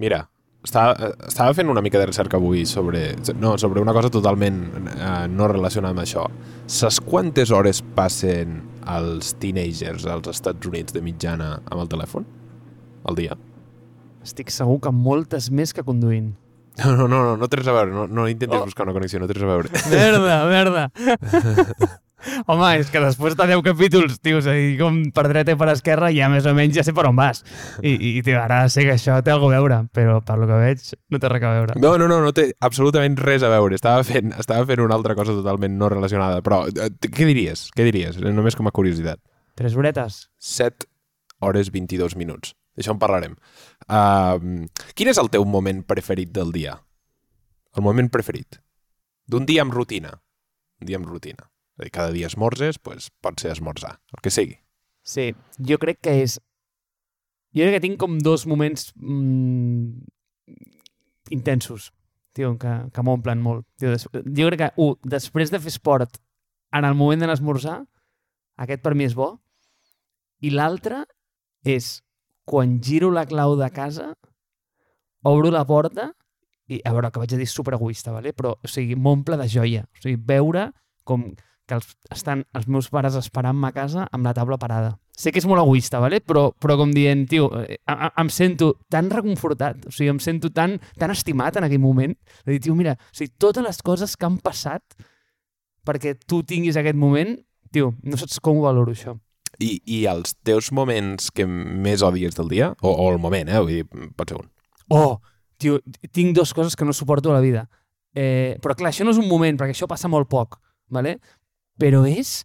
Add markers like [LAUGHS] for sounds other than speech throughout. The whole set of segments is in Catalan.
Mira, estava, estava fent una mica de recerca avui sobre, no, sobre una cosa totalment eh, no relacionada amb això. Saps quantes hores passen els teenagers als Estats Units de mitjana amb el telèfon? Al dia? Estic segur que moltes més que conduint. No, no, no, no, no res a veure. No, no intentis Oh. buscar una connexió, no res a veure. Merda, merda. [LAUGHS] Home, és que després de 10 capítols, tio, és a dir, com per dreta i per esquerra, ja més o menys ja sé per on vas. I, i tio, ara sé que això té alguna a veure, però per lo que veig no té res a veure. No, no, no, no té absolutament res a veure. Estava fent, estava fent una altra cosa totalment no relacionada. Però, eh, què diries? Què diries? Només com a curiositat. Tres horetes? 7 hores 22 minuts. D'això en parlarem. Uh, quin és el teu moment preferit del dia? El moment preferit. D'un dia amb rutina. Un dia amb rutina. Cada dia esmorzes, pues, pot ser esmorzar, el que sigui. Sí, jo crec que és... Jo crec que tinc com dos moments mm, intensos, tio, que, que m'omplen molt. Tio, des... Jo crec que, un, després de fer esport, en el moment de l'esmorzar, aquest per mi és bo, i l'altre és quan giro la clau de casa, obro la porta i, a veure, que vaig a dir superegoista, vale? però o sigui, m'omple de joia. O sigui, veure com que els, estan els meus pares esperant-me a casa amb la taula parada. Sé que és molt egoista, vale? però, però com dient, tio, eh, a- a- em sento tan reconfortat, o sigui, em sento tan, tan estimat en aquell moment, de dir, tio, mira, o sigui, totes les coses que han passat perquè tu tinguis aquest moment, tio, no saps com ho valoro, això. I, I els teus moments que més odies del dia? O, o el moment, eh? Vull dir, pot ser un. Oh, tio, tinc dues coses que no suporto a la vida. Eh, però clar, això no és un moment, perquè això passa molt poc, ¿vale? Però és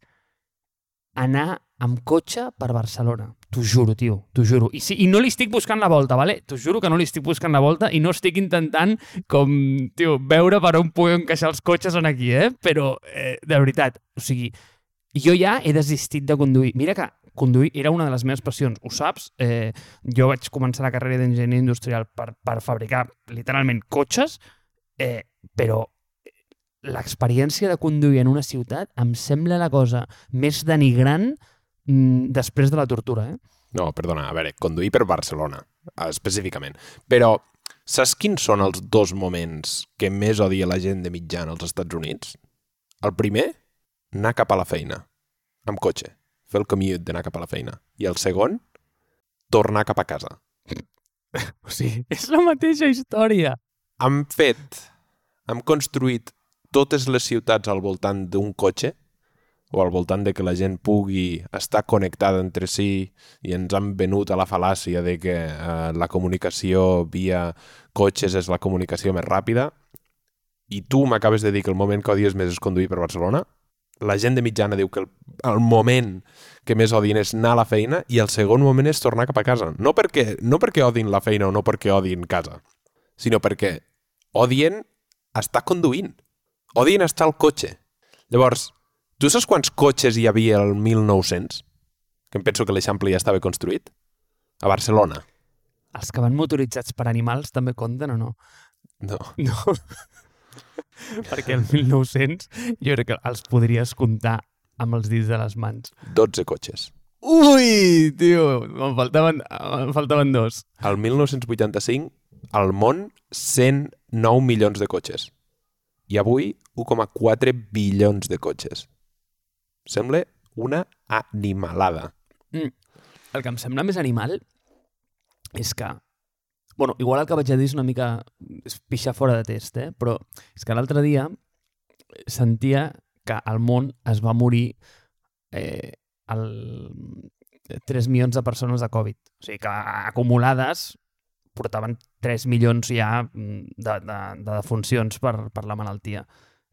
anar amb cotxe per Barcelona. T'ho juro, tio, t'ho juro. I, sí, I no li estic buscant la volta, ¿vale? T'ho juro que no li estic buscant la volta i no estic intentant com, tio, veure per on puc encaixar els cotxes en aquí, eh? Però, eh, de veritat, o sigui, jo ja he desistit de conduir. Mira que conduir era una de les meves passions, ho saps? Eh, jo vaig començar la carrera d'enginyer industrial per, per fabricar literalment cotxes, eh, però l'experiència de conduir en una ciutat em sembla la cosa més denigrant mm, després de la tortura, eh? No, perdona, a veure, conduir per Barcelona, específicament. Però, saps quins són els dos moments que més odia la gent de mitjana als Estats Units? El primer, anar cap a la feina, amb cotxe, fer el commute d'anar cap a la feina. I el segon, tornar cap a casa. [LAUGHS] O sigui, és la mateixa història. Hem fet, hem construït totes les ciutats al voltant d'un cotxe, o al voltant de que la gent pugui estar connectada entre si i ens han venut a la fal·làcia de que eh, la comunicació via cotxes és la comunicació més ràpida i tu m'acabes de dir que el moment que odies més és conduir per Barcelona la gent de mitjana diu que el, el moment que més odien és anar a la feina i el segon moment és tornar cap a casa. No perquè, no perquè odin la feina o no perquè odin casa, sinó perquè odien estar conduint. Odien estar al cotxe. Llavors, tu saps quants cotxes hi havia el 1900? Que em penso que l'Eixample ja estava construït? A Barcelona. Els que van motoritzats per animals també compten o no? No. [LAUGHS] No. Perquè el 1900 jo crec que els podries comptar amb els dits de les mans. 12 cotxes. Ui, tio, me'n faltaven, em faltaven dos. Al 1985, al món, 109 milions de cotxes. I avui, 1,4 bilions de cotxes. Sembla una animalada. Mm. El que em sembla més animal és que... Bueno, igual el que vaig a dir és una mica... és pixar fora de test, eh? Però és que l'altre dia sentia que al món es va morir eh, el... 3 milions de persones de Covid. O sigui que acumulades portaven 3 milions ja mm, de, de, de defuncions per, per la malaltia.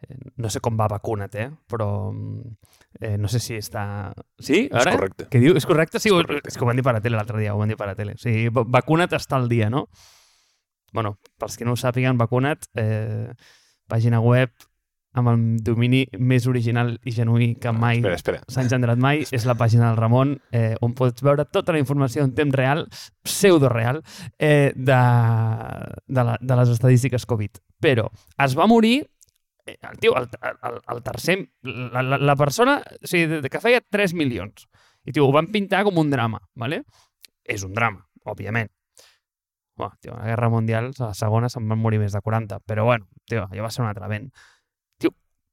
Eh, No sé com va vacuna't, eh? però mm, eh, no sé si està... Sí? És correcte. Què diu? És correcte? Sí, És correcte. és que ho van dir per a tele l'altre dia, ho van dir per a tele. O sigui, va- vacuna't està al dia, no? bueno, pels que no ho sàpiguen, vacuna't, eh, pàgina web amb el domini més original i genuí que mai Espera, espera. s'ha engendrat mai, és la pàgina del Ramon, eh, on pots veure tota la informació en temps real, pseudo-real, eh, de, de, la, de les estadístiques Covid. Però es va morir el tio, el, el, el tercer, la, la, la persona o sigui, que feia 3 milions. I tio, ho van pintar com un drama, ¿vale? És un drama, òbviament. Bueno, tio, a la Guerra Mundial, a la segona se'n van morir més de 40. Però bueno, tio, allò va ser un altre vent. Tio,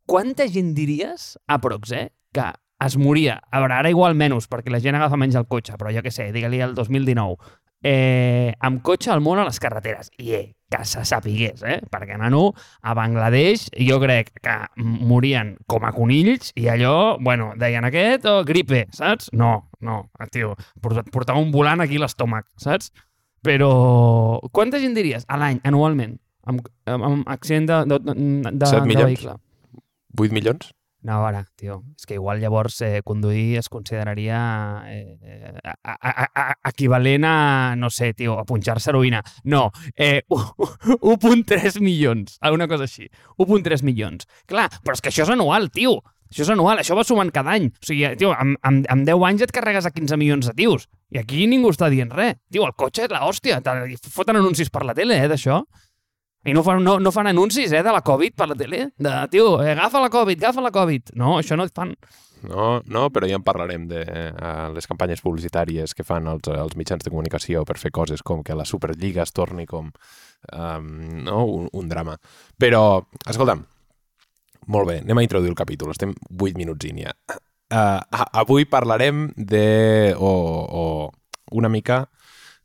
quanta gent diries, aprox, eh, que es moria, a veure, ara igual menys, perquè la gent agafa menys el cotxe, però jo què sé, digue-li el 2019, eh, amb cotxe al món a les carreteres. I, eh, que se sapigués, eh? Perquè, nano, a Bangladesh jo crec que morien com a conills i allò, bueno, deien aquest o gripe, saps? No, no, tio, portava un volant aquí l'estómac, saps? Però quanta gent diries a l'any, anualment, amb, amb, amb accident de, de, de, de, de vehicle? 8 milions? No, ara, tio, és que igual llavors eh, conduir es consideraria eh, a, equivalent a, no sé, tio, a punxar-se heroïna. No, eh, 1.3 milions, alguna cosa així. 1.3 milions. Clar, però és que això és anual, tio. Això és anual, això va sumant cada any. O sigui, tio, amb, amb, amb 10 anys et carregues a 15 milions de tios. I aquí ningú està dient res. Tio, el cotxe és l'hòstia. Foten anuncis per la tele, eh, d'això. I no fan, no, no fan anuncis, eh, de la Covid per la tele? De, tio, eh, agafa la Covid, agafa la Covid. No, això no et fan. No, no, però ja en parlarem de uh, les campanyes publicitàries que fan els, els mitjans de comunicació per fer coses com que la Superliga es torni com um, no, un, un drama. Però, escolta'm, molt bé, anem a introduir el capítol. Estem 8 minuts in ja. Uh, avui parlarem de... o, o una mica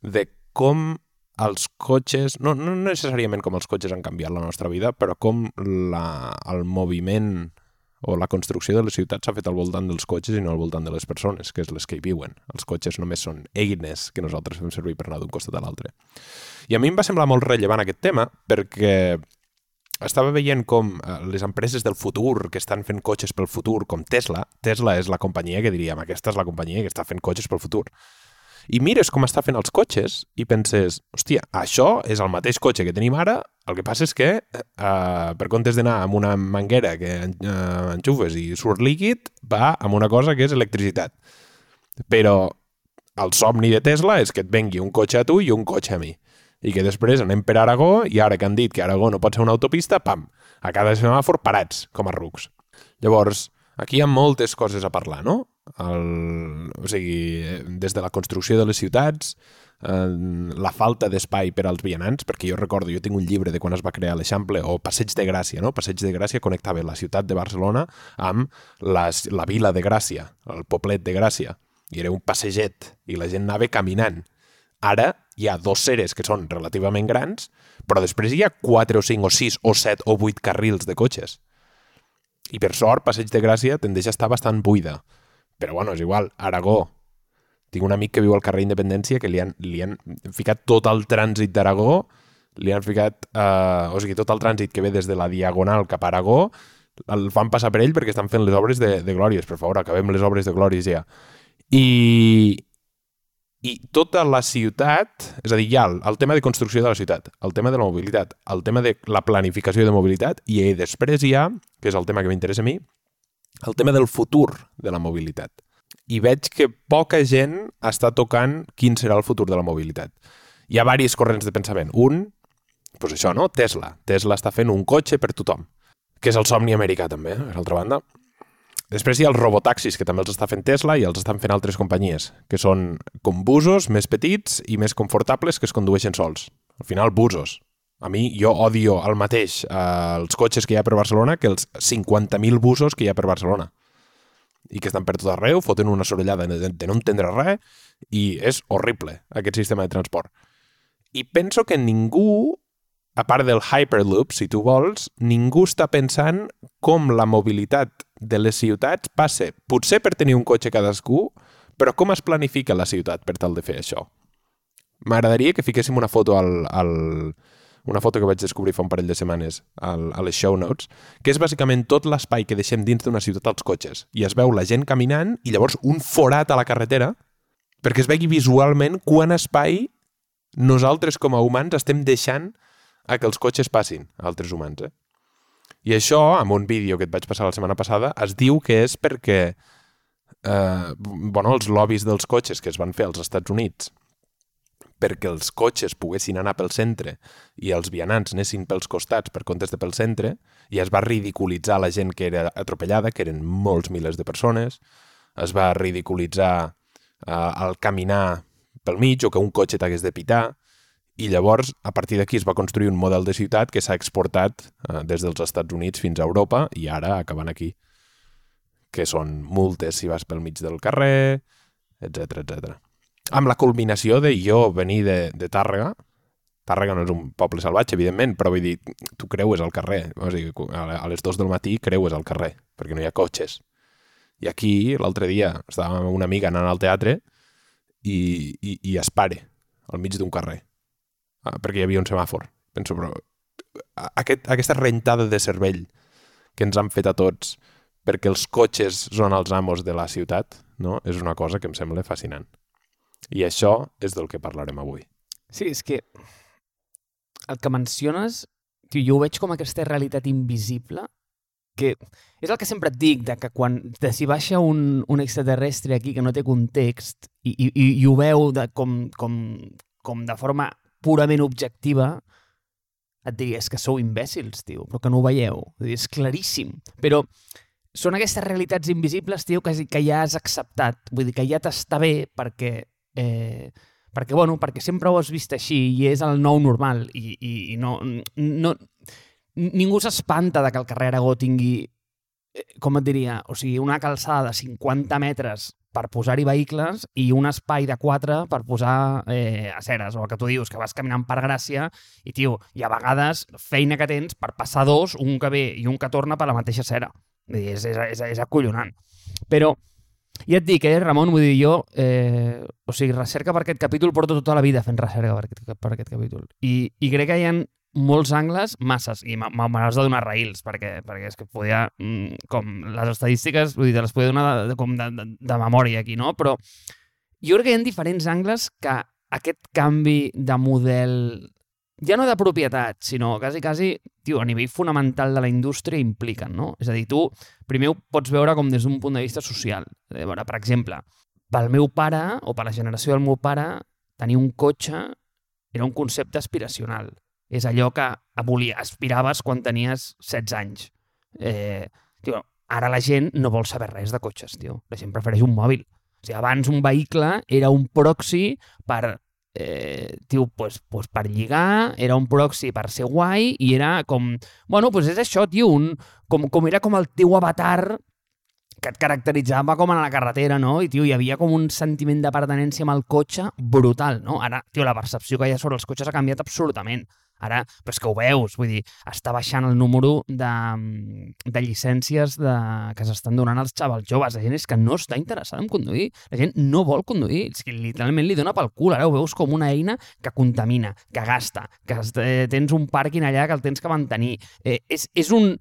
de com els cotxes, no, no necessàriament com els cotxes han canviat la nostra vida, però com la, el moviment o la construcció de les ciutats s'ha fet al voltant dels cotxes i no al voltant de les persones, que és les que hi viuen. Els cotxes només són eines que nosaltres fem servir per anar d'un costat a l'altre. I a mi em va semblar molt rellevant aquest tema perquè estava veient com eh, les empreses del futur que estan fent cotxes pel futur, com Tesla, Tesla és la companyia que diríem, aquesta és la companyia que està fent cotxes pel futur i mires com està fent els cotxes i penses, hòstia, això és el mateix cotxe que tenim ara, el que passa és que eh, per comptes d'anar amb una manguera que eh, enxufes i surt líquid, va amb una cosa que és electricitat. Però el somni de Tesla és que et vengui un cotxe a tu i un cotxe a mi. I que després anem per Aragó i ara que han dit que Aragó no pot ser una autopista, pam, a cada semàfor parats, com a rucs. Llavors, aquí hi ha moltes coses a parlar, no? El, o sigui, des de la construcció de les ciutats, eh, la falta d'espai per als vianants, perquè jo recordo, jo tinc un llibre de quan es va crear l'Eixample, o Passeig de Gràcia, no? Passeig de Gràcia connectava la ciutat de Barcelona amb les, la vila de Gràcia, el poblet de Gràcia, i era un passeget, i la gent anava caminant. Ara hi ha dos seres que són relativament grans, però després hi ha 4 o 5 o 6 o 7 o 8 carrils de cotxes. I per sort, Passeig de Gràcia tendeix a estar bastant buida. Però bueno, és igual, Aragó. Tinc un amic que viu al carrer Independència que li han, li han ficat tot el trànsit d'Aragó, li han ficat, eh, o sigui, tot el trànsit que ve des de la Diagonal cap a Aragó, el fan passar per ell perquè estan fent les obres de, de Glòries. Per favor, acabem les obres de Glòries ja. I, i tota la ciutat, és a dir, hi ha el, el tema de construcció de la ciutat, el tema de la mobilitat, el tema de la planificació de mobilitat, i després hi ha, que és el tema que m'interessa a mi, el tema del futur de la mobilitat. I veig que poca gent està tocant quin serà el futur de la mobilitat. Hi ha diversos corrents de pensament. Un, doncs això, no? Tesla. Tesla està fent un cotxe per tothom, que és el somni americà també, eh? per altra banda. Després hi ha els robotaxis, que també els està fent Tesla i els estan fent altres companyies, que són com busos més petits i més confortables que es condueixen sols. Al final, busos. A mi, jo odio el mateix eh, els cotxes que hi ha per Barcelona que els 50.000 busos que hi ha per Barcelona. I que estan per tot arreu, foten una sorollada de, de no entendre res, i és horrible, aquest sistema de transport. I penso que ningú, a part del Hyperloop, si tu vols, ningú està pensant com la mobilitat de les ciutats passa, potser per tenir un cotxe cadascú, però com es planifica la ciutat per tal de fer això? M'agradaria que fiquéssim una foto al, al, una foto que vaig descobrir fa un parell de setmanes al, a les show notes, que és bàsicament tot l'espai que deixem dins d'una ciutat als cotxes. I es veu la gent caminant i llavors un forat a la carretera perquè es vegi visualment quant espai nosaltres com a humans estem deixant a que els cotxes passin a altres humans. Eh? I això, amb un vídeo que et vaig passar la setmana passada, es diu que és perquè eh, bueno, els lobbies dels cotxes que es van fer als Estats Units perquè els cotxes poguessin anar pel centre i els vianants anessin pels costats per comptes de pel centre, i es va ridiculitzar la gent que era atropellada, que eren molts milers de persones, es va ridiculitzar eh, el caminar pel mig o que un cotxe t'hagués de pitar, I llavors, a partir d'aquí es va construir un model de ciutat que s'ha exportat eh, des dels Estats Units fins a Europa i ara acabant aquí. Que són multes si vas pel mig del carrer, etc etc. Amb la culminació de jo venir de, de Tàrrega, Tàrrega no és un poble salvatge, evidentment, però vull dir, tu creues al carrer. O sigui, a les dues del matí creues al carrer, perquè no hi ha cotxes. I aquí, l'altre dia, estàvem amb una amiga anant al teatre i, i, i es pare al mig d'un carrer ah, perquè hi havia un semàfor. Penso, però aquest, aquesta rentada de cervell que ens han fet a tots perquè els cotxes són els amos de la ciutat, no? és una cosa que em sembla fascinant. I això és del que parlarem avui. Sí, és que el que menciones, tio, jo ho veig com aquesta realitat invisible que és el que sempre et dic, de que quan de si baixa un, un extraterrestre aquí que no té context i, i, i ho veu de, com, com, com de forma purament objectiva, et diries que sou imbècils, tio, però que no ho veieu. És claríssim. Però són aquestes realitats invisibles, tio, que, que ja has acceptat. Vull dir, que ja t'està bé perquè... Eh, perquè, bueno, perquè sempre ho has vist així i és el nou normal i, i, i no, no, ningú s'espanta de que el carrer Aragó tingui, eh, com et diria, o sigui, una calçada de 50 metres per posar-hi vehicles i un espai de 4 per posar eh, aceres, o el que tu dius, que vas caminant per Gràcia i, tio, i a vegades feina que tens per passar dos, un que ve i un que torna per la mateixa acera. És, és, és, és acollonant. Però, ja et dic, eh, Ramon, vull dir, jo, eh, o sigui, recerca per aquest capítol, porto tota la vida fent recerca per aquest, per aquest capítol. I, I crec que hi ha molts angles, masses, i m'hauràs de donar raïls, perquè, perquè és que podia, mm, com les estadístiques, vull dir, te les podia donar de, de, com de, de, de memòria aquí, no? Però jo crec que hi ha diferents angles que aquest canvi de model, ja no de propietat, sinó quasi, quasi, tio, a nivell fonamental de la indústria impliquen, no? És a dir, tu primer ho pots veure com des d'un punt de vista social. A veure, per exemple, pel meu pare, o per la generació del meu pare, tenir un cotxe era un concepte aspiracional és allò que volia, aspiraves quan tenies 16 anys. Eh, tio, ara la gent no vol saber res de cotxes, tio. La gent prefereix un mòbil. O sigui, abans un vehicle era un proxy per eh, tio, pues, pues per lligar, era un proxy per ser guai i era com... Bueno, pues és això, tio, un, com, com era com el teu avatar que et caracteritzava com a la carretera, no? I, tio, hi havia com un sentiment de pertenència amb el cotxe brutal, no? Ara, tio, la percepció que hi ha sobre els cotxes ha canviat absolutament. Ara, però és que ho veus, vull dir, està baixant el número de, de llicències de, que s'estan donant als xavals joves. La gent és que no està interessada en conduir. La gent no vol conduir. És que literalment li dona pel cul. Ara ho veus com una eina que contamina, que gasta, que eh, tens un pàrquing allà que el tens que mantenir. Eh, és, és un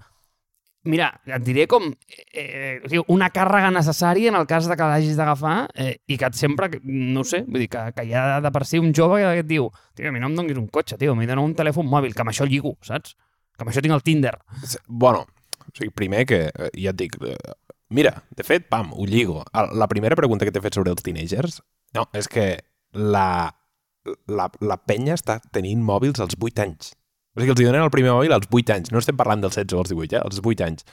Mira, et diré com eh, eh, una càrrega necessària en el cas de que l'hagis d'agafar eh, i que et sempre, no sé, vull dir, que, que hi ha de per si un jove que et diu tio, a mi no em donis un cotxe, tio, m'hi dona un telèfon mòbil, que amb això lligo, saps? Que amb això tinc el Tinder. Bueno, o sigui, primer que, eh, ja et dic, eh, mira, de fet, pam, ho lligo. La primera pregunta que t'he fet sobre els teenagers, no, és que la, la, la penya està tenint mòbils als 8 anys. O sigui, els donen el primer mòbil als 8 anys. No estem parlant dels 16 o els 18, eh? als 8 anys.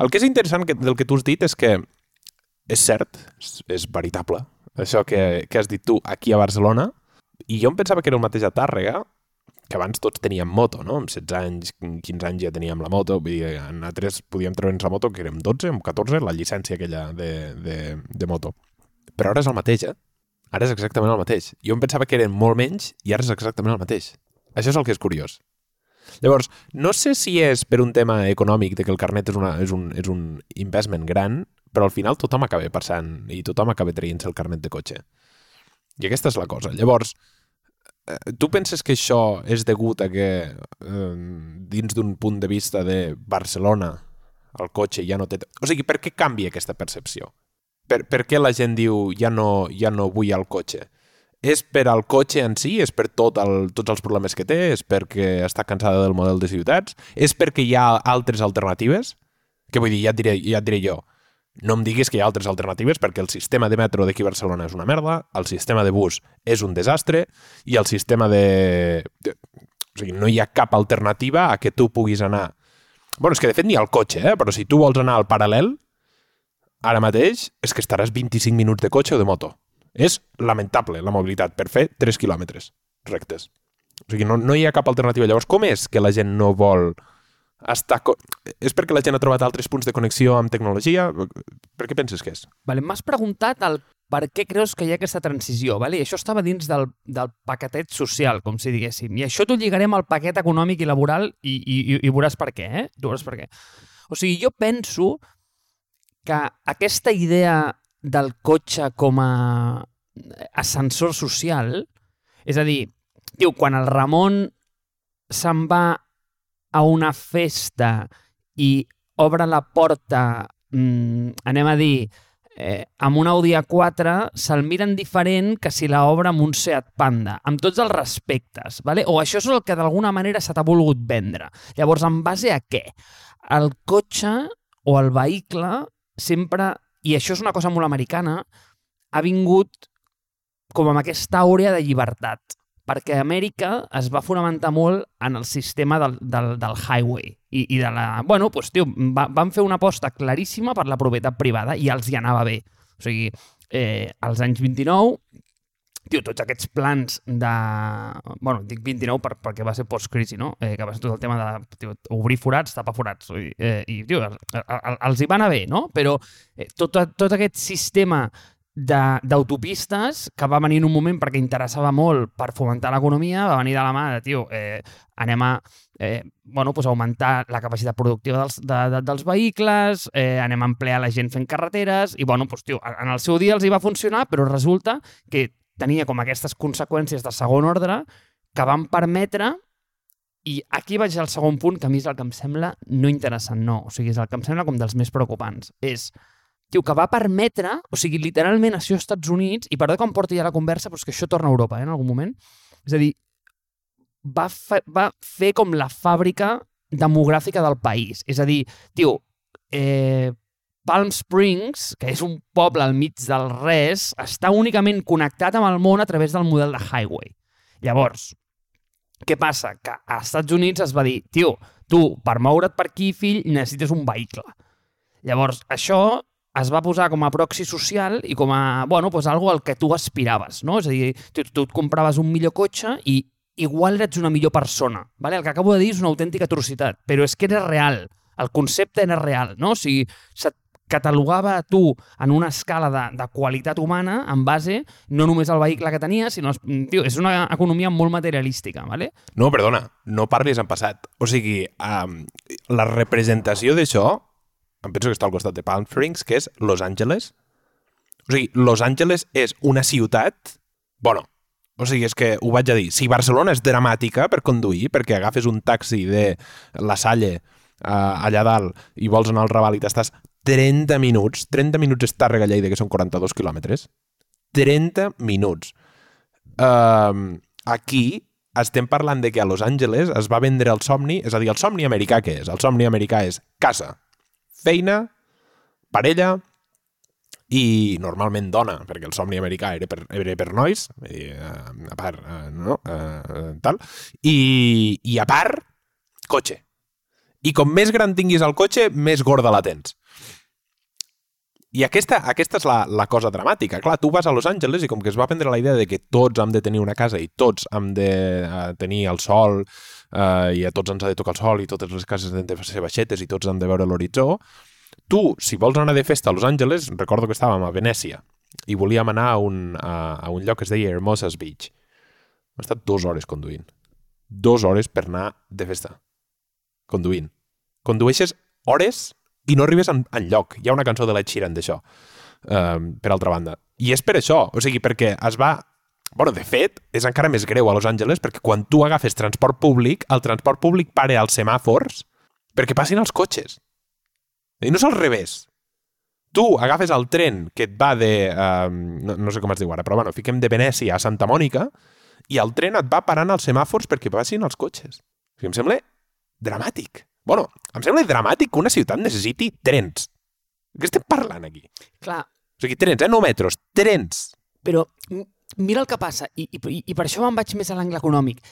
El que és interessant que, del que tu has dit és que és cert, és, és veritable, això que, que has dit tu aquí a Barcelona, i jo em pensava que era el mateix a Tàrrega, que abans tots teníem moto, no? Amb 16 anys, 15 anys ja teníem la moto, vull dir, en altres podíem treure'ns la moto, que érem 12, amb 14, la llicència aquella de, de, de moto. Però ara és el mateix, eh? Ara és exactament el mateix. Jo em pensava que eren molt menys i ara és exactament el mateix. Això és el que és curiós. Llavors, no sé si és per un tema econòmic de que el carnet és, una, és, un, és un investment gran, però al final tothom acaba passant i tothom acaba traient-se el carnet de cotxe. I aquesta és la cosa. Llavors, eh, tu penses que això és degut a que eh, dins d'un punt de vista de Barcelona el cotxe ja no té... O sigui, per què canvia aquesta percepció? Per, per què la gent diu ja no, ja no vull el cotxe? És per al cotxe en si, és per tot el, tots els problemes que té, és perquè està cansada del model de ciutats, és perquè hi ha altres alternatives, que vull dir, ja et diré, ja et diré jo, no em diguis que hi ha altres alternatives perquè el sistema de metro d'aquí a Barcelona és una merda, el sistema de bus és un desastre i el sistema de... de... O sigui, no hi ha cap alternativa a que tu puguis anar... bueno, és que de fet n'hi ha el cotxe, eh? però si tu vols anar al paral·lel, ara mateix és que estaràs 25 minuts de cotxe o de moto. És lamentable la mobilitat per fer 3 quilòmetres rectes. O sigui, no, no hi ha cap alternativa. Llavors, com és que la gent no vol estar... És perquè la gent ha trobat altres punts de connexió amb tecnologia? Per què penses que és? Vale, M'has preguntat el per què creus que hi ha aquesta transició, vale? i això estava dins del, del paquetet social, com si diguéssim. I això t'ho lligarem al paquet econòmic i laboral i, i, i, i veuràs per què, eh? Veuràs per què. O sigui, jo penso que aquesta idea del cotxe com a ascensor social, és a dir, tio, quan el Ramon se'n va a una festa i obre la porta, mmm, anem a dir, eh, amb un Audi A4 se'l miren diferent que si la amb un Seat Panda, amb tots els respectes, vale? o això és el que d'alguna manera se t'ha volgut vendre. Llavors, en base a què? El cotxe o el vehicle sempre, i això és una cosa molt americana, ha vingut com amb aquesta àurea de llibertat perquè Amèrica es va fonamentar molt en el sistema del, del, del highway i, i de la... Bueno, doncs, tio, va, van fer una aposta claríssima per la propietat privada i els hi anava bé. O sigui, eh, als anys 29, tio, tots aquests plans de... Bueno, dic 29 per, perquè va ser post-crisi, no? Eh, que va ser tot el tema de tio, obrir forats, tapar forats. Eh, I, tio, els hi va anar bé, no? Però eh, tot, tot aquest sistema d'autopistes que va venir en un moment perquè interessava molt per fomentar l'economia, va venir de la mà de, tio, eh, anem a eh, bueno, pues augmentar la capacitat productiva dels, de, de, dels vehicles, eh, anem a emplear la gent fent carreteres, i bueno, pues, tio, en el seu dia els hi va funcionar, però resulta que tenia com aquestes conseqüències de segon ordre que van permetre i aquí vaig al segon punt, que a mi és el que em sembla no interessant, no. O sigui, és el que em sembla com dels més preocupants. És, tio, que va permetre, o sigui, literalment això als Estats Units, i perdó que em porti ja la conversa, però és que això torna a Europa, eh, en algun moment. És a dir, va, fa, va fer com la fàbrica demogràfica del país. És a dir, tio, eh, Palm Springs, que és un poble al mig del res, està únicament connectat amb el món a través del model de highway. Llavors, què passa? Que als Estats Units es va dir, tio, tu, per moure't per aquí, fill, necessites un vehicle. Llavors, això es va posar com a proxy social i com a, bueno, pues algo al que tu aspiraves, no? És a dir, tu, tu et compraves un millor cotxe i igual ets una millor persona, ¿vale? El que acabo de dir és una autèntica atrocitat, però és que era real, el concepte era real, no? O sigui, se't catalogava a tu en una escala de, de qualitat humana en base no només al vehicle que tenies, sinó... Tio, és una economia molt materialística, ¿vale? No, perdona, no parlis en passat. O sigui, um, la representació d'això em penso que està al costat de Palm Springs, que és Los Angeles. O sigui, Los Angeles és una ciutat... Bueno, o sigui, és que ho vaig a dir. Si Barcelona és dramàtica per conduir, perquè agafes un taxi de la Salle uh, allà dalt i vols anar al Raval i t'estàs 30 minuts, 30 minuts és Tàrrega Lleida, que són 42 quilòmetres. 30 minuts. Uh, aquí estem parlant de que a Los Angeles es va vendre el somni, és a dir, el somni americà què és? El somni americà és casa, feina, parella i normalment dona, perquè el somni americà era per, era per nois, dir, a part, no? Uh, tal, i, i a part, cotxe. I com més gran tinguis el cotxe, més gorda la tens. I aquesta, aquesta és la, la cosa dramàtica. Clar, tu vas a Los Angeles i com que es va prendre la idea de que tots hem de tenir una casa i tots hem de uh, tenir el sol uh, i a tots ens ha de tocar el sol i totes les cases han de ser baixetes i tots han de veure l'horitzó, tu, si vols anar de festa a Los Angeles, recordo que estàvem a Venècia i volíem anar a un, a, a un lloc que es deia Hermosa's Beach. Hem estat dues hores conduint. Dues hores per anar de festa. Conduint. Condueixes hores i no arribes en, en lloc. Hi ha una cançó de Led Sheeran d'això, um, per altra banda. I és per això, o sigui, perquè es va... Bueno, de fet, és encara més greu a Los Angeles perquè quan tu agafes transport públic, el transport públic pare als semàfors perquè passin els cotxes. I no és al revés. Tu agafes el tren que et va de... Um, no, no sé com es diu ara, però bueno, fiquem de Venècia a Santa Mònica i el tren et va parant als semàfors perquè passin els cotxes. O sigui, em sembla dramàtic. Bueno, em sembla dramàtic que una ciutat necessiti trens. Què estem parlant aquí? Clar. O sigui, trens, eh? No metros, trens. Però mira el que passa, i, i, i per això me'n vaig més a l'angle econòmic.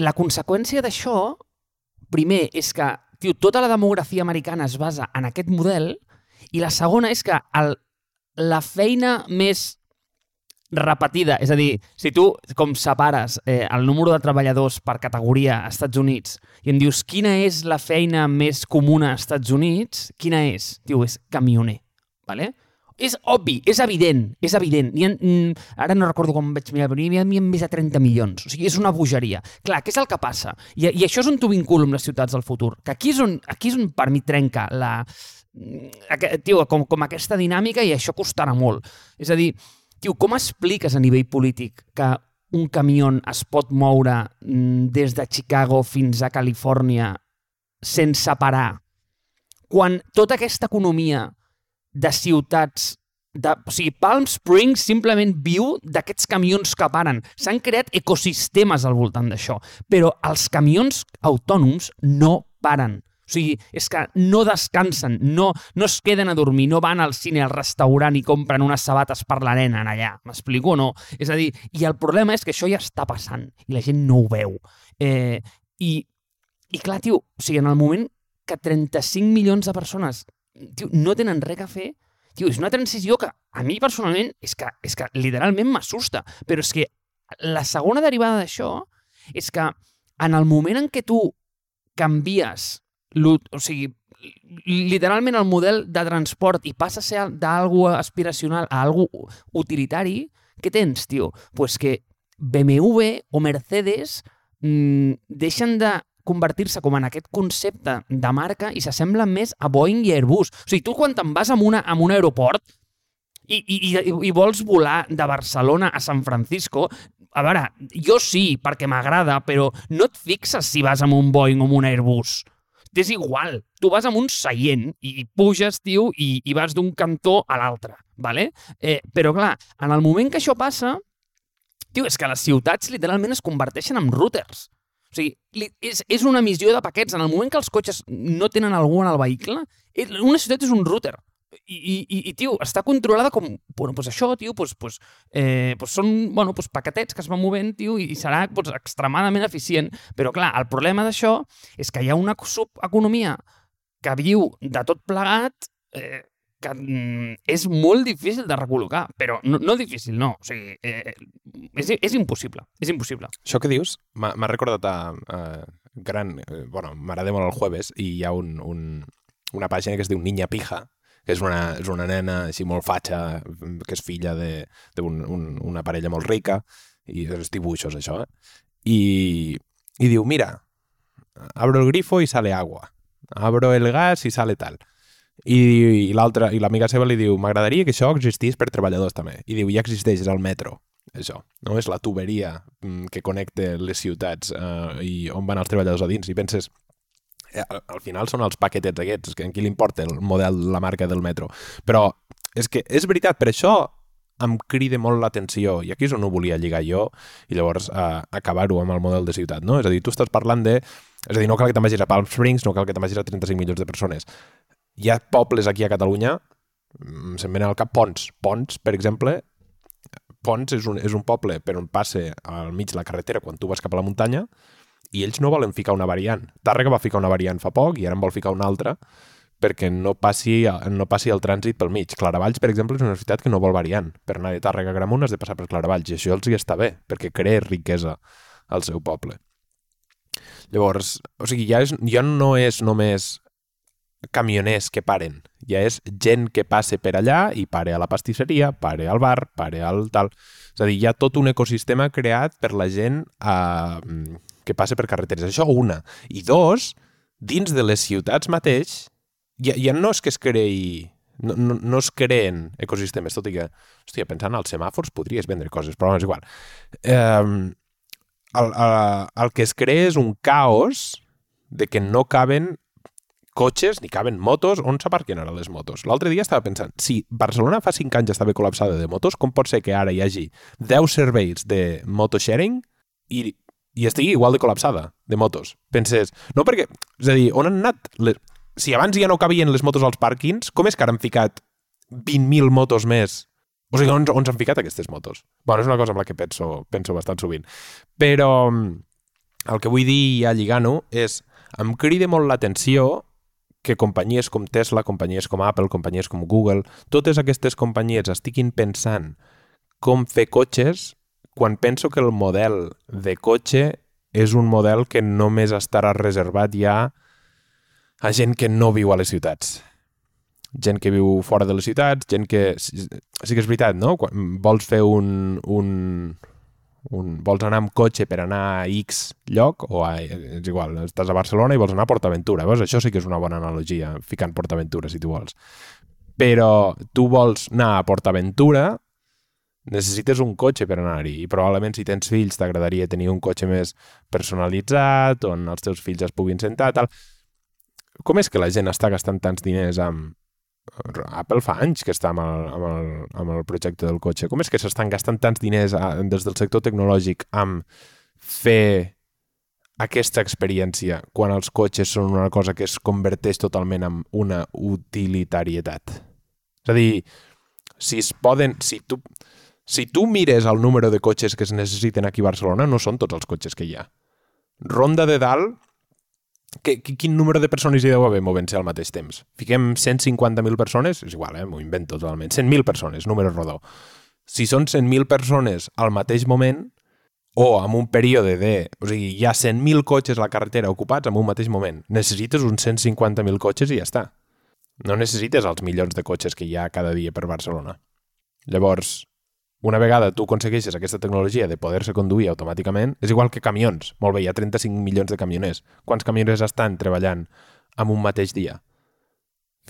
La conseqüència d'això, primer, és que tio, tota la demografia americana es basa en aquest model, i la segona és que el, la feina més repetida. És a dir, si tu com separes eh, el número de treballadors per categoria als Estats Units i em dius quina és la feina més comuna als Estats Units, quina és? Diu, és camioner. Vale? És obvi, és evident, és evident. Ha, mm, ara no recordo com vaig mirar, però n'hi havia més de 30 milions. O sigui, és una bogeria. Clar, què és el que passa? I, i això és on tu vinculo amb les ciutats del futur. Que aquí és on, aquí és on per mi trenca la, mm, tio, com, com aquesta dinàmica i això costarà molt. És a dir, tio, com expliques a nivell polític que un camió es pot moure mm, des de Chicago fins a Califòrnia sense parar quan tota aquesta economia de ciutats de, o sigui, Palm Springs simplement viu d'aquests camions que paren. S'han creat ecosistemes al voltant d'això, però els camions autònoms no paren. O sigui, és que no descansen, no, no es queden a dormir, no van al cine, al restaurant i compren unes sabates per la nena allà. M'explico o no? És a dir, i el problema és que això ja està passant i la gent no ho veu. Eh, i, I clar, tio, o sigui, en el moment que 35 milions de persones tio, no tenen res a fer, tio, és una transició que a mi personalment és que, és que literalment m'assusta, però és que la segona derivada d'això és que en el moment en què tu canvies, o sigui, literalment el model de transport i passa a ser d'algú aspiracional a algú utilitari, què tens, tio? Pues que BMW o Mercedes mmm, deixen de convertir-se com en aquest concepte de marca i s'assembla més a Boeing i Airbus. O sigui, tu quan te'n vas a, una, a un aeroport i, i, i, i vols volar de Barcelona a San Francisco, a veure, jo sí, perquè m'agrada, però no et fixes si vas amb un Boeing o amb un Airbus. És igual. Tu vas amb un seient i puges, tio, i, i vas d'un cantó a l'altre, ¿vale? Eh, però clar, en el moment que això passa, tio, és que les ciutats literalment es converteixen en routers. O sigui, és, és una missió de paquets. En el moment que els cotxes no tenen algú en el vehicle, una ciutat és un router. I, i, i tio, està controlada com... Bueno, pues això, tio, pues, pues, eh, pues són bueno, pues paquetets que es van movent, tio, i serà pues, extremadament eficient. Però, clar, el problema d'això és que hi ha una subeconomia que viu de tot plegat eh, que mm, és molt difícil de recol·locar, però no, no difícil, no. O sigui, eh, és, és impossible, és impossible. Això que dius m'ha recordat a, a gran... Eh, bueno, m'agrada molt el jueves i hi ha un, un, una pàgina que es diu Niña Pija, que és una, és una nena així molt fatxa, que és filla d'una un, una parella molt rica, i és dibuixos, això, eh? I, i diu, mira, abro el grifo y sale agua, abro el gas y sale tal. I, i l'altra, i l'amiga seva li diu m'agradaria que això existís per treballadors també. I diu, ja existeix, és el metro, això. No? És la tuberia mm, que connecta les ciutats eh, i on van els treballadors a dins. I penses, al, al final són els paquetets aquests, que a qui li importa el model, la marca del metro. Però és que és veritat, per això em crida molt l'atenció, i aquí és on ho volia lligar jo, i llavors eh, acabar-ho amb el model de ciutat, no? És a dir, tu estàs parlant de... És a dir, no cal que te'n vagis a Palm Springs, no cal que te'n vagis a 35 milions de persones hi ha pobles aquí a Catalunya, mm, se'm venen al cap Pons. Pons, per exemple, Pons és un, és un poble per on passe al mig la carretera quan tu vas cap a la muntanya i ells no volen ficar una variant. Tàrrega va ficar una variant fa poc i ara en vol ficar una altra perquè no passi, no passi el trànsit pel mig. Claravalls, per exemple, és una ciutat que no vol variant. Per anar de Tàrrega a Gramunt has de passar per Claravalls i això els hi està bé, perquè crea riquesa al seu poble. Llavors, o sigui, ja, és, ja no és només camioners que paren, ja és gent que passe per allà i pare a la pastisseria, pare al bar, pare al tal... És a dir, hi ha tot un ecosistema creat per la gent eh, que passa per carreteres. Això una. I dos, dins de les ciutats mateix, ja, ja no és que es creï no, no, no es creen ecosistemes, tot i que, hòstia, pensant als semàfors podries vendre coses, però és igual. Eh, el, el, el que es crea és un caos de que no caben cotxes ni caben motos, on s'aparquen ara les motos? L'altre dia estava pensant, si Barcelona fa 5 anys estava col·lapsada de motos, com pot ser que ara hi hagi 10 serveis de motosharing i, i estigui igual de col·lapsada de motos? Penses, no perquè, és a dir, on han anat? Les... Si abans ja no cabien les motos als pàrquings, com és que ara han ficat 20.000 motos més o sigui, on, on s'han ficat aquestes motos? Bueno, és una cosa amb la que penso, penso bastant sovint. Però el que vull dir ja lligant-ho és em crida molt l'atenció que companyies com Tesla, companyies com Apple, companyies com Google, totes aquestes companyies estiguin pensant com fer cotxes quan penso que el model de cotxe és un model que només estarà reservat ja a gent que no viu a les ciutats. Gent que viu fora de les ciutats, gent que... Sí que és veritat, no? Quan vols fer un, un, un, vols anar amb cotxe per anar a X lloc, o a, és igual, estàs a Barcelona i vols anar a PortAventura, veus? Això sí que és una bona analogia, ficant PortAventura, si tu vols. Però tu vols anar a PortAventura, necessites un cotxe per anar-hi i probablement si tens fills t'agradaria tenir un cotxe més personalitzat on els teus fills es puguin sentar tal. Com és que la gent està gastant tants diners amb... Apple fa anys que està amb el, amb el, amb el projecte del cotxe. Com és que s'estan gastant tants diners a, des del sector tecnològic amb fer aquesta experiència quan els cotxes són una cosa que es converteix totalment en una utilitarietat? És a dir, si es poden... Si tu, si tu mires el número de cotxes que es necessiten aquí a Barcelona, no són tots els cotxes que hi ha. Ronda de dalt, que, quin número de persones hi deu haver movent-se al mateix temps? Fiquem 150.000 persones? És igual, eh? m'ho invento totalment. 100.000 persones, número rodó. Si són 100.000 persones al mateix moment, o amb un període de... O sigui, hi ha 100.000 cotxes a la carretera ocupats en un mateix moment. Necessites uns 150.000 cotxes i ja està. No necessites els milions de cotxes que hi ha cada dia per Barcelona. Llavors, una vegada tu aconsegueixes aquesta tecnologia de poder-se conduir automàticament, és igual que camions. Molt bé, hi ha 35 milions de camioners. Quants camioners estan treballant en un mateix dia?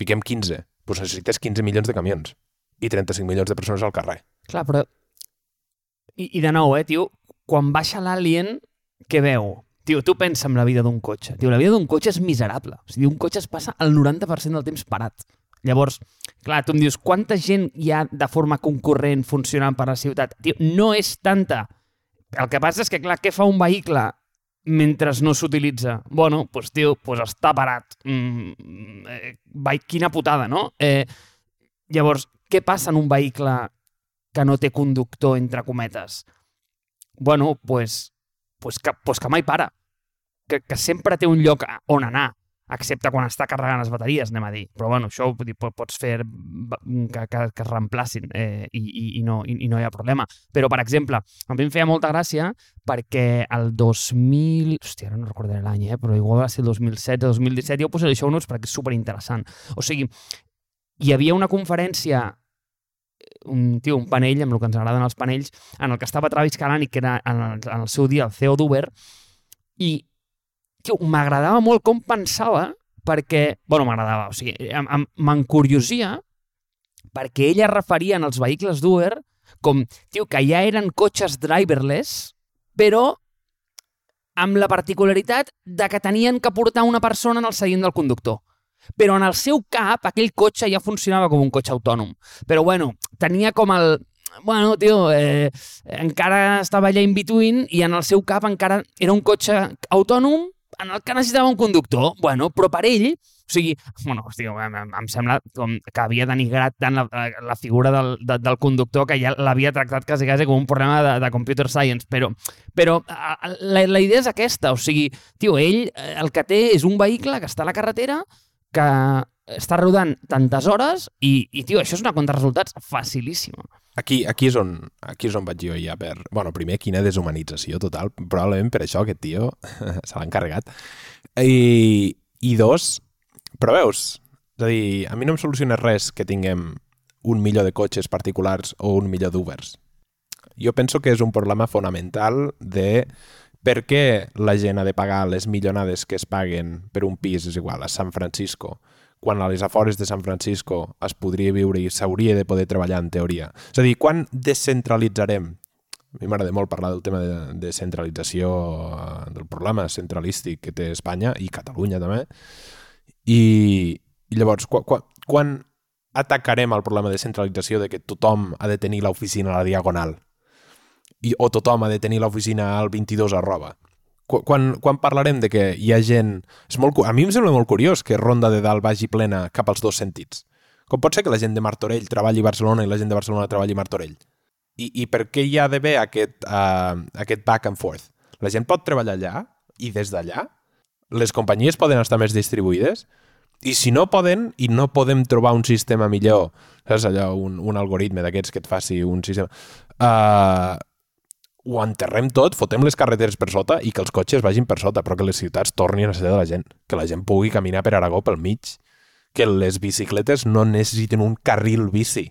Fiquem 15. Doncs necessites 15 milions de camions i 35 milions de persones al carrer. Clar, però... I, i de nou, eh, tio, quan baixa l'alien, què veu? Tio, tu pensa en la vida d'un cotxe. Tio, la vida d'un cotxe és miserable. O sigui, un cotxe es passa el 90% del temps parat. Llavors, clar, tu em dius, quanta gent hi ha de forma concurrent funcionant per la ciutat? Tio, no és tanta. El que passa és que, clar, què fa un vehicle mentre no s'utilitza? Bueno, doncs, tio, doncs està parat. Mm, eh, quina putada, no? Eh, llavors, què passa en un vehicle que no té conductor, entre cometes? Bueno, doncs, pues que, pues que mai para. Que, que sempre té un lloc on anar excepte quan està carregant les bateries, anem a dir. Però bueno, això dir, pots fer que, que, que es reemplacin eh, i, i, i, no, i, i no hi ha problema. Però, per exemple, a mi em feia molta gràcia perquè el 2000... Hòstia, ara no recordaré l'any, eh? però igual va ser el 2016 o 2017. Jo ho posaré això notes perquè és superinteressant. O sigui, hi havia una conferència un, tio, un panell, amb el que ens agraden els panells, en el que estava Travis Kalanick, que era en el, en el seu dia el CEO d'Uber, i m'agradava molt com pensava perquè, bueno, m'agradava, o sigui, m'encuriosia perquè ella referia en els vehicles d'Uber com, tio, que ja eren cotxes driverless, però amb la particularitat de que tenien que portar una persona en el seient del conductor. Però en el seu cap, aquell cotxe ja funcionava com un cotxe autònom. Però, bueno, tenia com el... Bueno, tio, eh, encara estava allà in between i en el seu cap encara era un cotxe autònom en el que necessitava un conductor, bueno, però per ell, o sigui, bueno, hosti, em, em sembla com que havia denigrat tant la, la figura del, de, del conductor que ja l'havia tractat quasi, quasi com un problema de, de computer science, però, però la, la idea és aquesta, o sigui, tio, ell eh, el que té és un vehicle que està a la carretera que està rodant tantes hores i, i tio, això és una contra resultats facilíssima. Aquí, aquí, és on, aquí és on vaig jo ja per... Bueno, primer, quina deshumanització total. Probablement per això aquest tio [LAUGHS] se l'ha encarregat. I, I dos, però veus, és a dir, a mi no em soluciona res que tinguem un milió de cotxes particulars o un milió d'Ubers. Jo penso que és un problema fonamental de per què la gent ha de pagar les millonades que es paguen per un pis, és igual, a San Francisco, quan a les afores de San Francisco es podria viure i s'hauria de poder treballar en teoria. És a dir, quan descentralitzarem a mi m'agrada molt parlar del tema de, de centralització, eh, del problema centralístic que té Espanya i Catalunya també. I, i llavors, quan, quan, quan atacarem el problema de centralització de que tothom ha de tenir l'oficina a la diagonal? I, o tothom ha de tenir l'oficina al 22 arroba? quan, quan parlarem de que hi ha gent... És molt, a mi em sembla molt curiós que Ronda de Dalt vagi plena cap als dos sentits. Com pot ser que la gent de Martorell treballi a Barcelona i la gent de Barcelona treballi a Martorell? I, i per què hi ha d'haver aquest, uh, aquest back and forth? La gent pot treballar allà i des d'allà? Les companyies poden estar més distribuïdes? I si no poden, i no podem trobar un sistema millor, saps allò, un, un algoritme d'aquests que et faci un sistema... Uh, ho enterrem tot, fotem les carreteres per sota i que els cotxes vagin per sota, però que les ciutats tornin a ser de la gent, que la gent pugui caminar per Aragó pel mig, que les bicicletes no necessiten un carril bici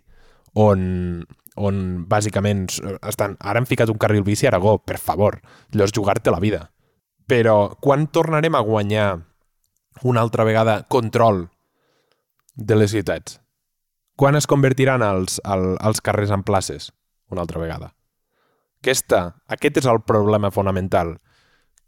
on, on bàsicament estan... Ara han ficat un carril bici a Aragó, per favor, és jugar-te la vida. Però quan tornarem a guanyar una altra vegada control de les ciutats? Quan es convertiran els, el, els carrers en places una altra vegada? Aquesta, aquest és el problema fonamental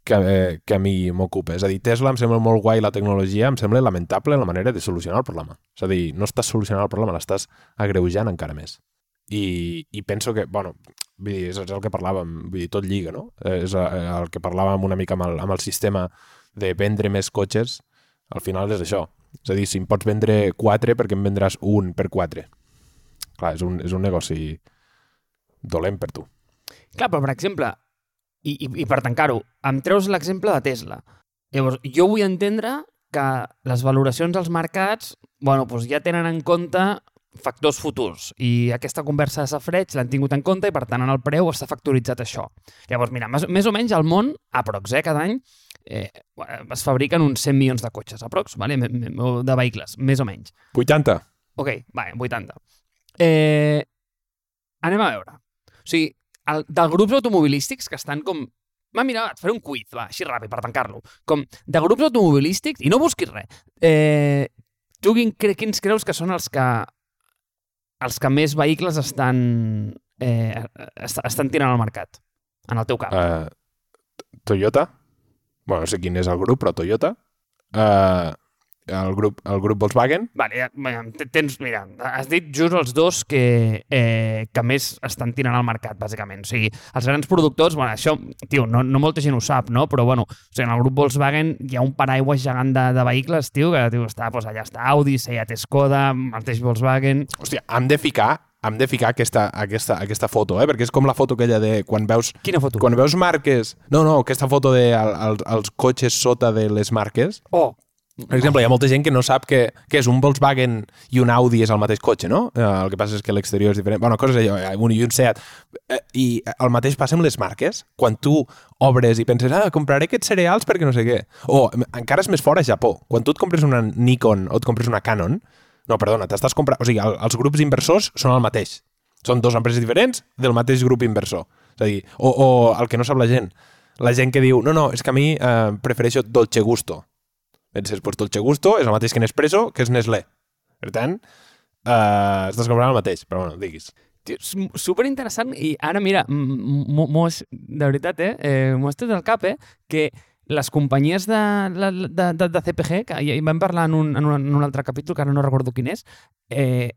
que, eh, que a mi m'ocupa. És a dir, Tesla em sembla molt guai la tecnologia, em sembla lamentable la manera de solucionar el problema. És a dir, no estàs solucionant el problema, l'estàs agreujant encara més. I, i penso que, bueno, vull dir, és, el que parlàvem, vull dir, tot lliga, no? És eh, el que parlàvem una mica amb el, amb el sistema de vendre més cotxes, al final és això. És a dir, si em pots vendre 4, perquè em vendràs un per 4. Clar, és un, és un negoci dolent per tu. Clar, però per exemple, i, i, i per tancar-ho, em treus l'exemple de Tesla. Llavors, jo vull entendre que les valoracions als mercats bueno, doncs ja tenen en compte factors futurs i aquesta conversa de safreig l'han tingut en compte i per tant en el preu està factoritzat això. Llavors, mira, més, més o menys al món, aprox, eh, cada any eh, es fabriquen uns 100 milions de cotxes, aprox, vale? de vehicles, més o menys. 80. Ok, vale, 80. Eh, anem a veure. O sigui, el, dels grups automobilístics que estan com... Va, mira, et faré un quiz, va, així ràpid, per tancar-lo. Com, de grups automobilístics, i no busquis res, eh, tu quin, quins creus que són els que els que més vehicles estan eh, estan tirant al mercat, en el teu cap? Uh, Toyota? bueno, no sé quin és el grup, però Toyota. Uh, el grup, el grup Volkswagen. Vale, ja, tens, mira, has dit just els dos que, eh, que més estan tirant al mercat, bàsicament. O sigui, els grans productors, bueno, això, tio, no, no molta gent ho sap, no? Però, bueno, o sigui, en el grup Volkswagen hi ha un paraigua gegant de, de vehicles, tio, que tio, està, doncs, allà està Audi, Seat Skoda, mateix Volkswagen... Hòstia, hem de ficar hem de ficar aquesta, aquesta, aquesta foto, eh? perquè és com la foto aquella de quan veus... Quina foto? Quan veus marques... No, no, aquesta foto de el, el, els cotxes sota de les marques. Oh, per exemple, hi ha molta gent que no sap que, que és un Volkswagen i un Audi és el mateix cotxe, no? Eh, el que passa és que l'exterior és diferent. Bueno, coses allò, un i un Seat. Eh, I el mateix passa amb les marques. Quan tu obres i penses, ah, compraré aquests cereals perquè no sé què. O encara és més fort a Japó. Quan tu et compres una Nikon o et compres una Canon, no, perdona, t'estàs comprant... O sigui, el, els grups inversors són el mateix. Són dos empreses diferents del mateix grup inversor. És a dir, o, o el que no sap la gent, la gent que diu, no, no, és que a mi eh, prefereixo Dolce Gusto Penses, pues Dolce Gusto és el mateix que Nespresso, que és Nestlé. Per tant, eh, estàs comprant el mateix, però bueno, diguis. Tio, super interessant i ara mira, mos, de veritat, eh, eh m'ho estat al cap, eh, que les companyies de, de, de, de CPG, que hi vam parlar en un, en, un, en un altre capítol, que ara no recordo quin és, eh,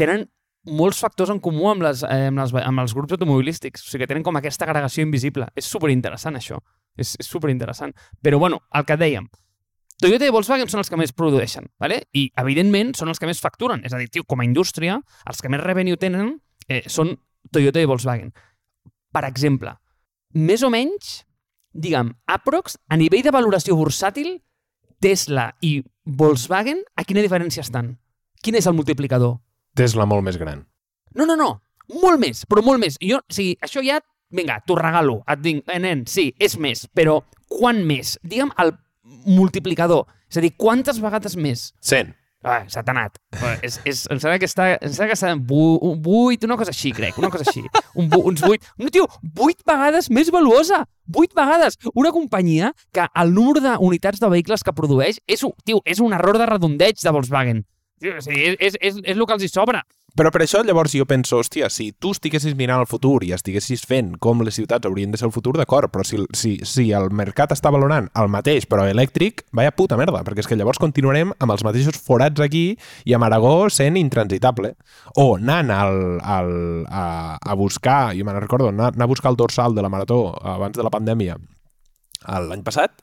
tenen molts factors en comú amb, les, eh, amb, les, amb els grups automobilístics. O sigui, que tenen com aquesta agregació invisible. És super interessant, això. És, és super interessant. Però, bueno, el que dèiem, Toyota i Volkswagen són els que més produeixen, ¿vale? i evidentment són els que més facturen. És a dir, tio, com a indústria, els que més revenue tenen eh, són Toyota i Volkswagen. Per exemple, més o menys, diguem, aprox, a nivell de valoració bursàtil, Tesla i Volkswagen, a quina diferència estan? Quin és el multiplicador? Tesla molt més gran. No, no, no. Molt més, però molt més. Jo, o sigui, això ja, vinga, t'ho regalo. Et dic, eh, nen, sí, és més, però quan més? Digue'm el multiplicador. És a dir, quantes vegades més? 100. Ah, s'ha tanat. és, és, em sembla que està, em sembla que està 8, una cosa així, crec, una cosa així. Un, uns 8. No, tio, 8 vegades més valuosa. 8 vegades. Una companyia que el número d'unitats de vehicles que produeix és, tio, és un error de redondeig de Volkswagen. Tio, és, és, és, és el que els hi sobra. Però per això llavors jo penso, hòstia, si tu estiguessis mirant el futur i estiguessis fent com les ciutats haurien de ser el futur, d'acord, però si, si, si el mercat està valorant el mateix però elèctric, vaya puta merda, perquè és que llavors continuarem amb els mateixos forats aquí i amb Aragó sent intransitable. O anant al, al, a, a buscar, jo me'n recordo, anar, anar a buscar el dorsal de la marató abans de la pandèmia l'any passat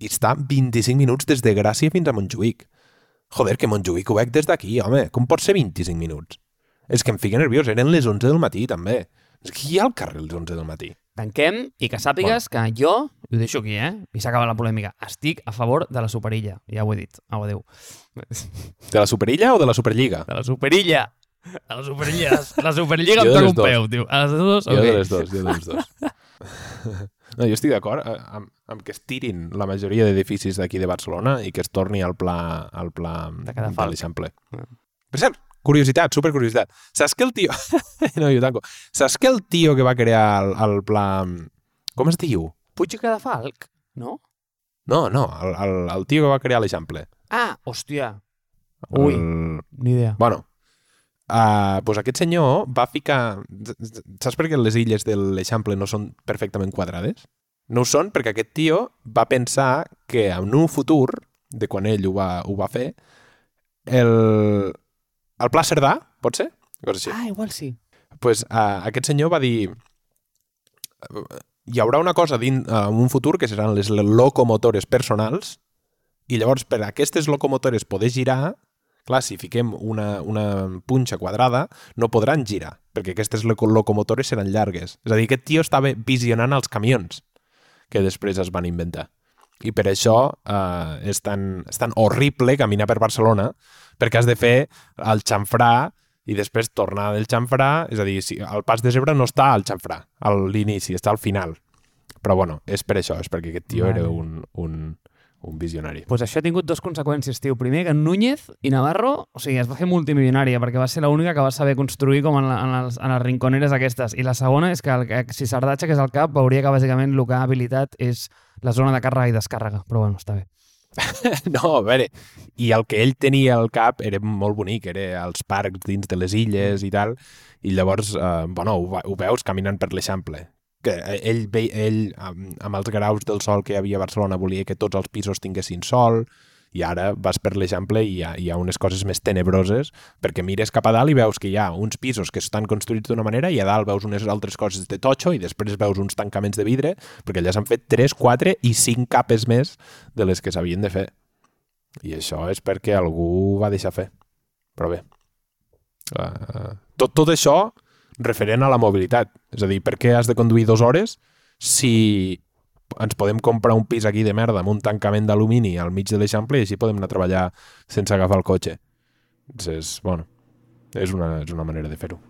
i està 25 minuts des de Gràcia fins a Montjuïc Joder, que Montjuïc ho veig des d'aquí, home. Com pot ser 25 minuts? És que em fica nerviós. Eren les 11 del matí, també. És que hi ha al carrer les 11 del matí. Tanquem i que sàpigues bueno. que jo i ho deixo aquí, eh? I s'acaba la polèmica. Estic a favor de la Superilla. Ja ho he dit. Au, adéu. De la Superilla o de la Superliga? De la Superilla. De la Superilla. La Superliga em toca un dos. peu, tio. A les dues, Jo de les dos, jo de les dos. [LAUGHS] No, jo estic d'acord eh, amb, amb que es tirin la majoria d'edificis d'aquí de Barcelona i que es torni al pla, al pla De Cadafalch. l'Eixample. Ah. Per cert, curiositat, supercuriositat. Saps que el tio... [LAUGHS] no, jo tanco. Saps que el tio que va crear el, el pla... Com es diu? Puig i Cadafalc, no? No, no, el, el, el tio que va crear l'Eixample. Ah, hòstia. Ui, El... ni idea. Bueno, uh, pues aquest senyor va ficar... Saps per què les illes de l'Eixample no són perfectament quadrades? No ho són perquè aquest tio va pensar que en un futur, de quan ell ho va, ho va fer, el, el Pla Cerdà, pot ser? Cosa així. Ah, igual sí. pues, uh, aquest senyor va dir hi haurà una cosa din, uh, en un futur que seran les locomotores personals i llavors per a aquestes locomotores poder girar clar, si fiquem una, una punxa quadrada no podran girar perquè aquestes loco- locomotores seran llargues és a dir, aquest tio estava visionant els camions que després es van inventar i per això eh, és, tan, és tan horrible caminar per Barcelona perquè has de fer el xamfrà i després tornar del xamfrà, és a dir, si, el pas de zebra no està al xamfrà, a l'inici, està al final. Però bueno, és per això, és perquè aquest tio Vale. era un, un, un visionari. pues això ha tingut dues conseqüències, tio. Primer, que Núñez i Navarro, o sigui, es va fer multimilionària perquè va ser l'única que va saber construir com en, la, en, les, en les rinconeres aquestes. I la segona és que, el, que si Sardatxa, que és el cap, veuria que bàsicament el que ha habilitat és la zona de càrrega i descàrrega. Però bueno, està bé. [LAUGHS] No, a veure, i el que ell tenia al cap era molt bonic, era els parcs dins de les illes i tal, i llavors, eh, bueno, ho, ho veus caminant per l'Eixample, que ell, ell amb, amb els graus del sol que hi havia a Barcelona volia que tots els pisos tinguessin sol i ara vas per l'Eixample i hi ha, hi ha unes coses més tenebroses perquè mires cap a dalt i veus que hi ha uns pisos que estan construïts d'una manera i a dalt veus unes altres coses de totxo i després veus uns tancaments de vidre perquè allà s'han fet 3, 4 i 5 capes més de les que s'havien de fer. I això és perquè algú va deixar fer. Però bé, uh, tot, tot això referent a la mobilitat. És a dir, per què has de conduir dues hores si ens podem comprar un pis aquí de merda amb un tancament d'alumini al mig de l'Eixample i així podem anar a treballar sense agafar el cotxe. És, bueno, és una, és una manera de fer-ho.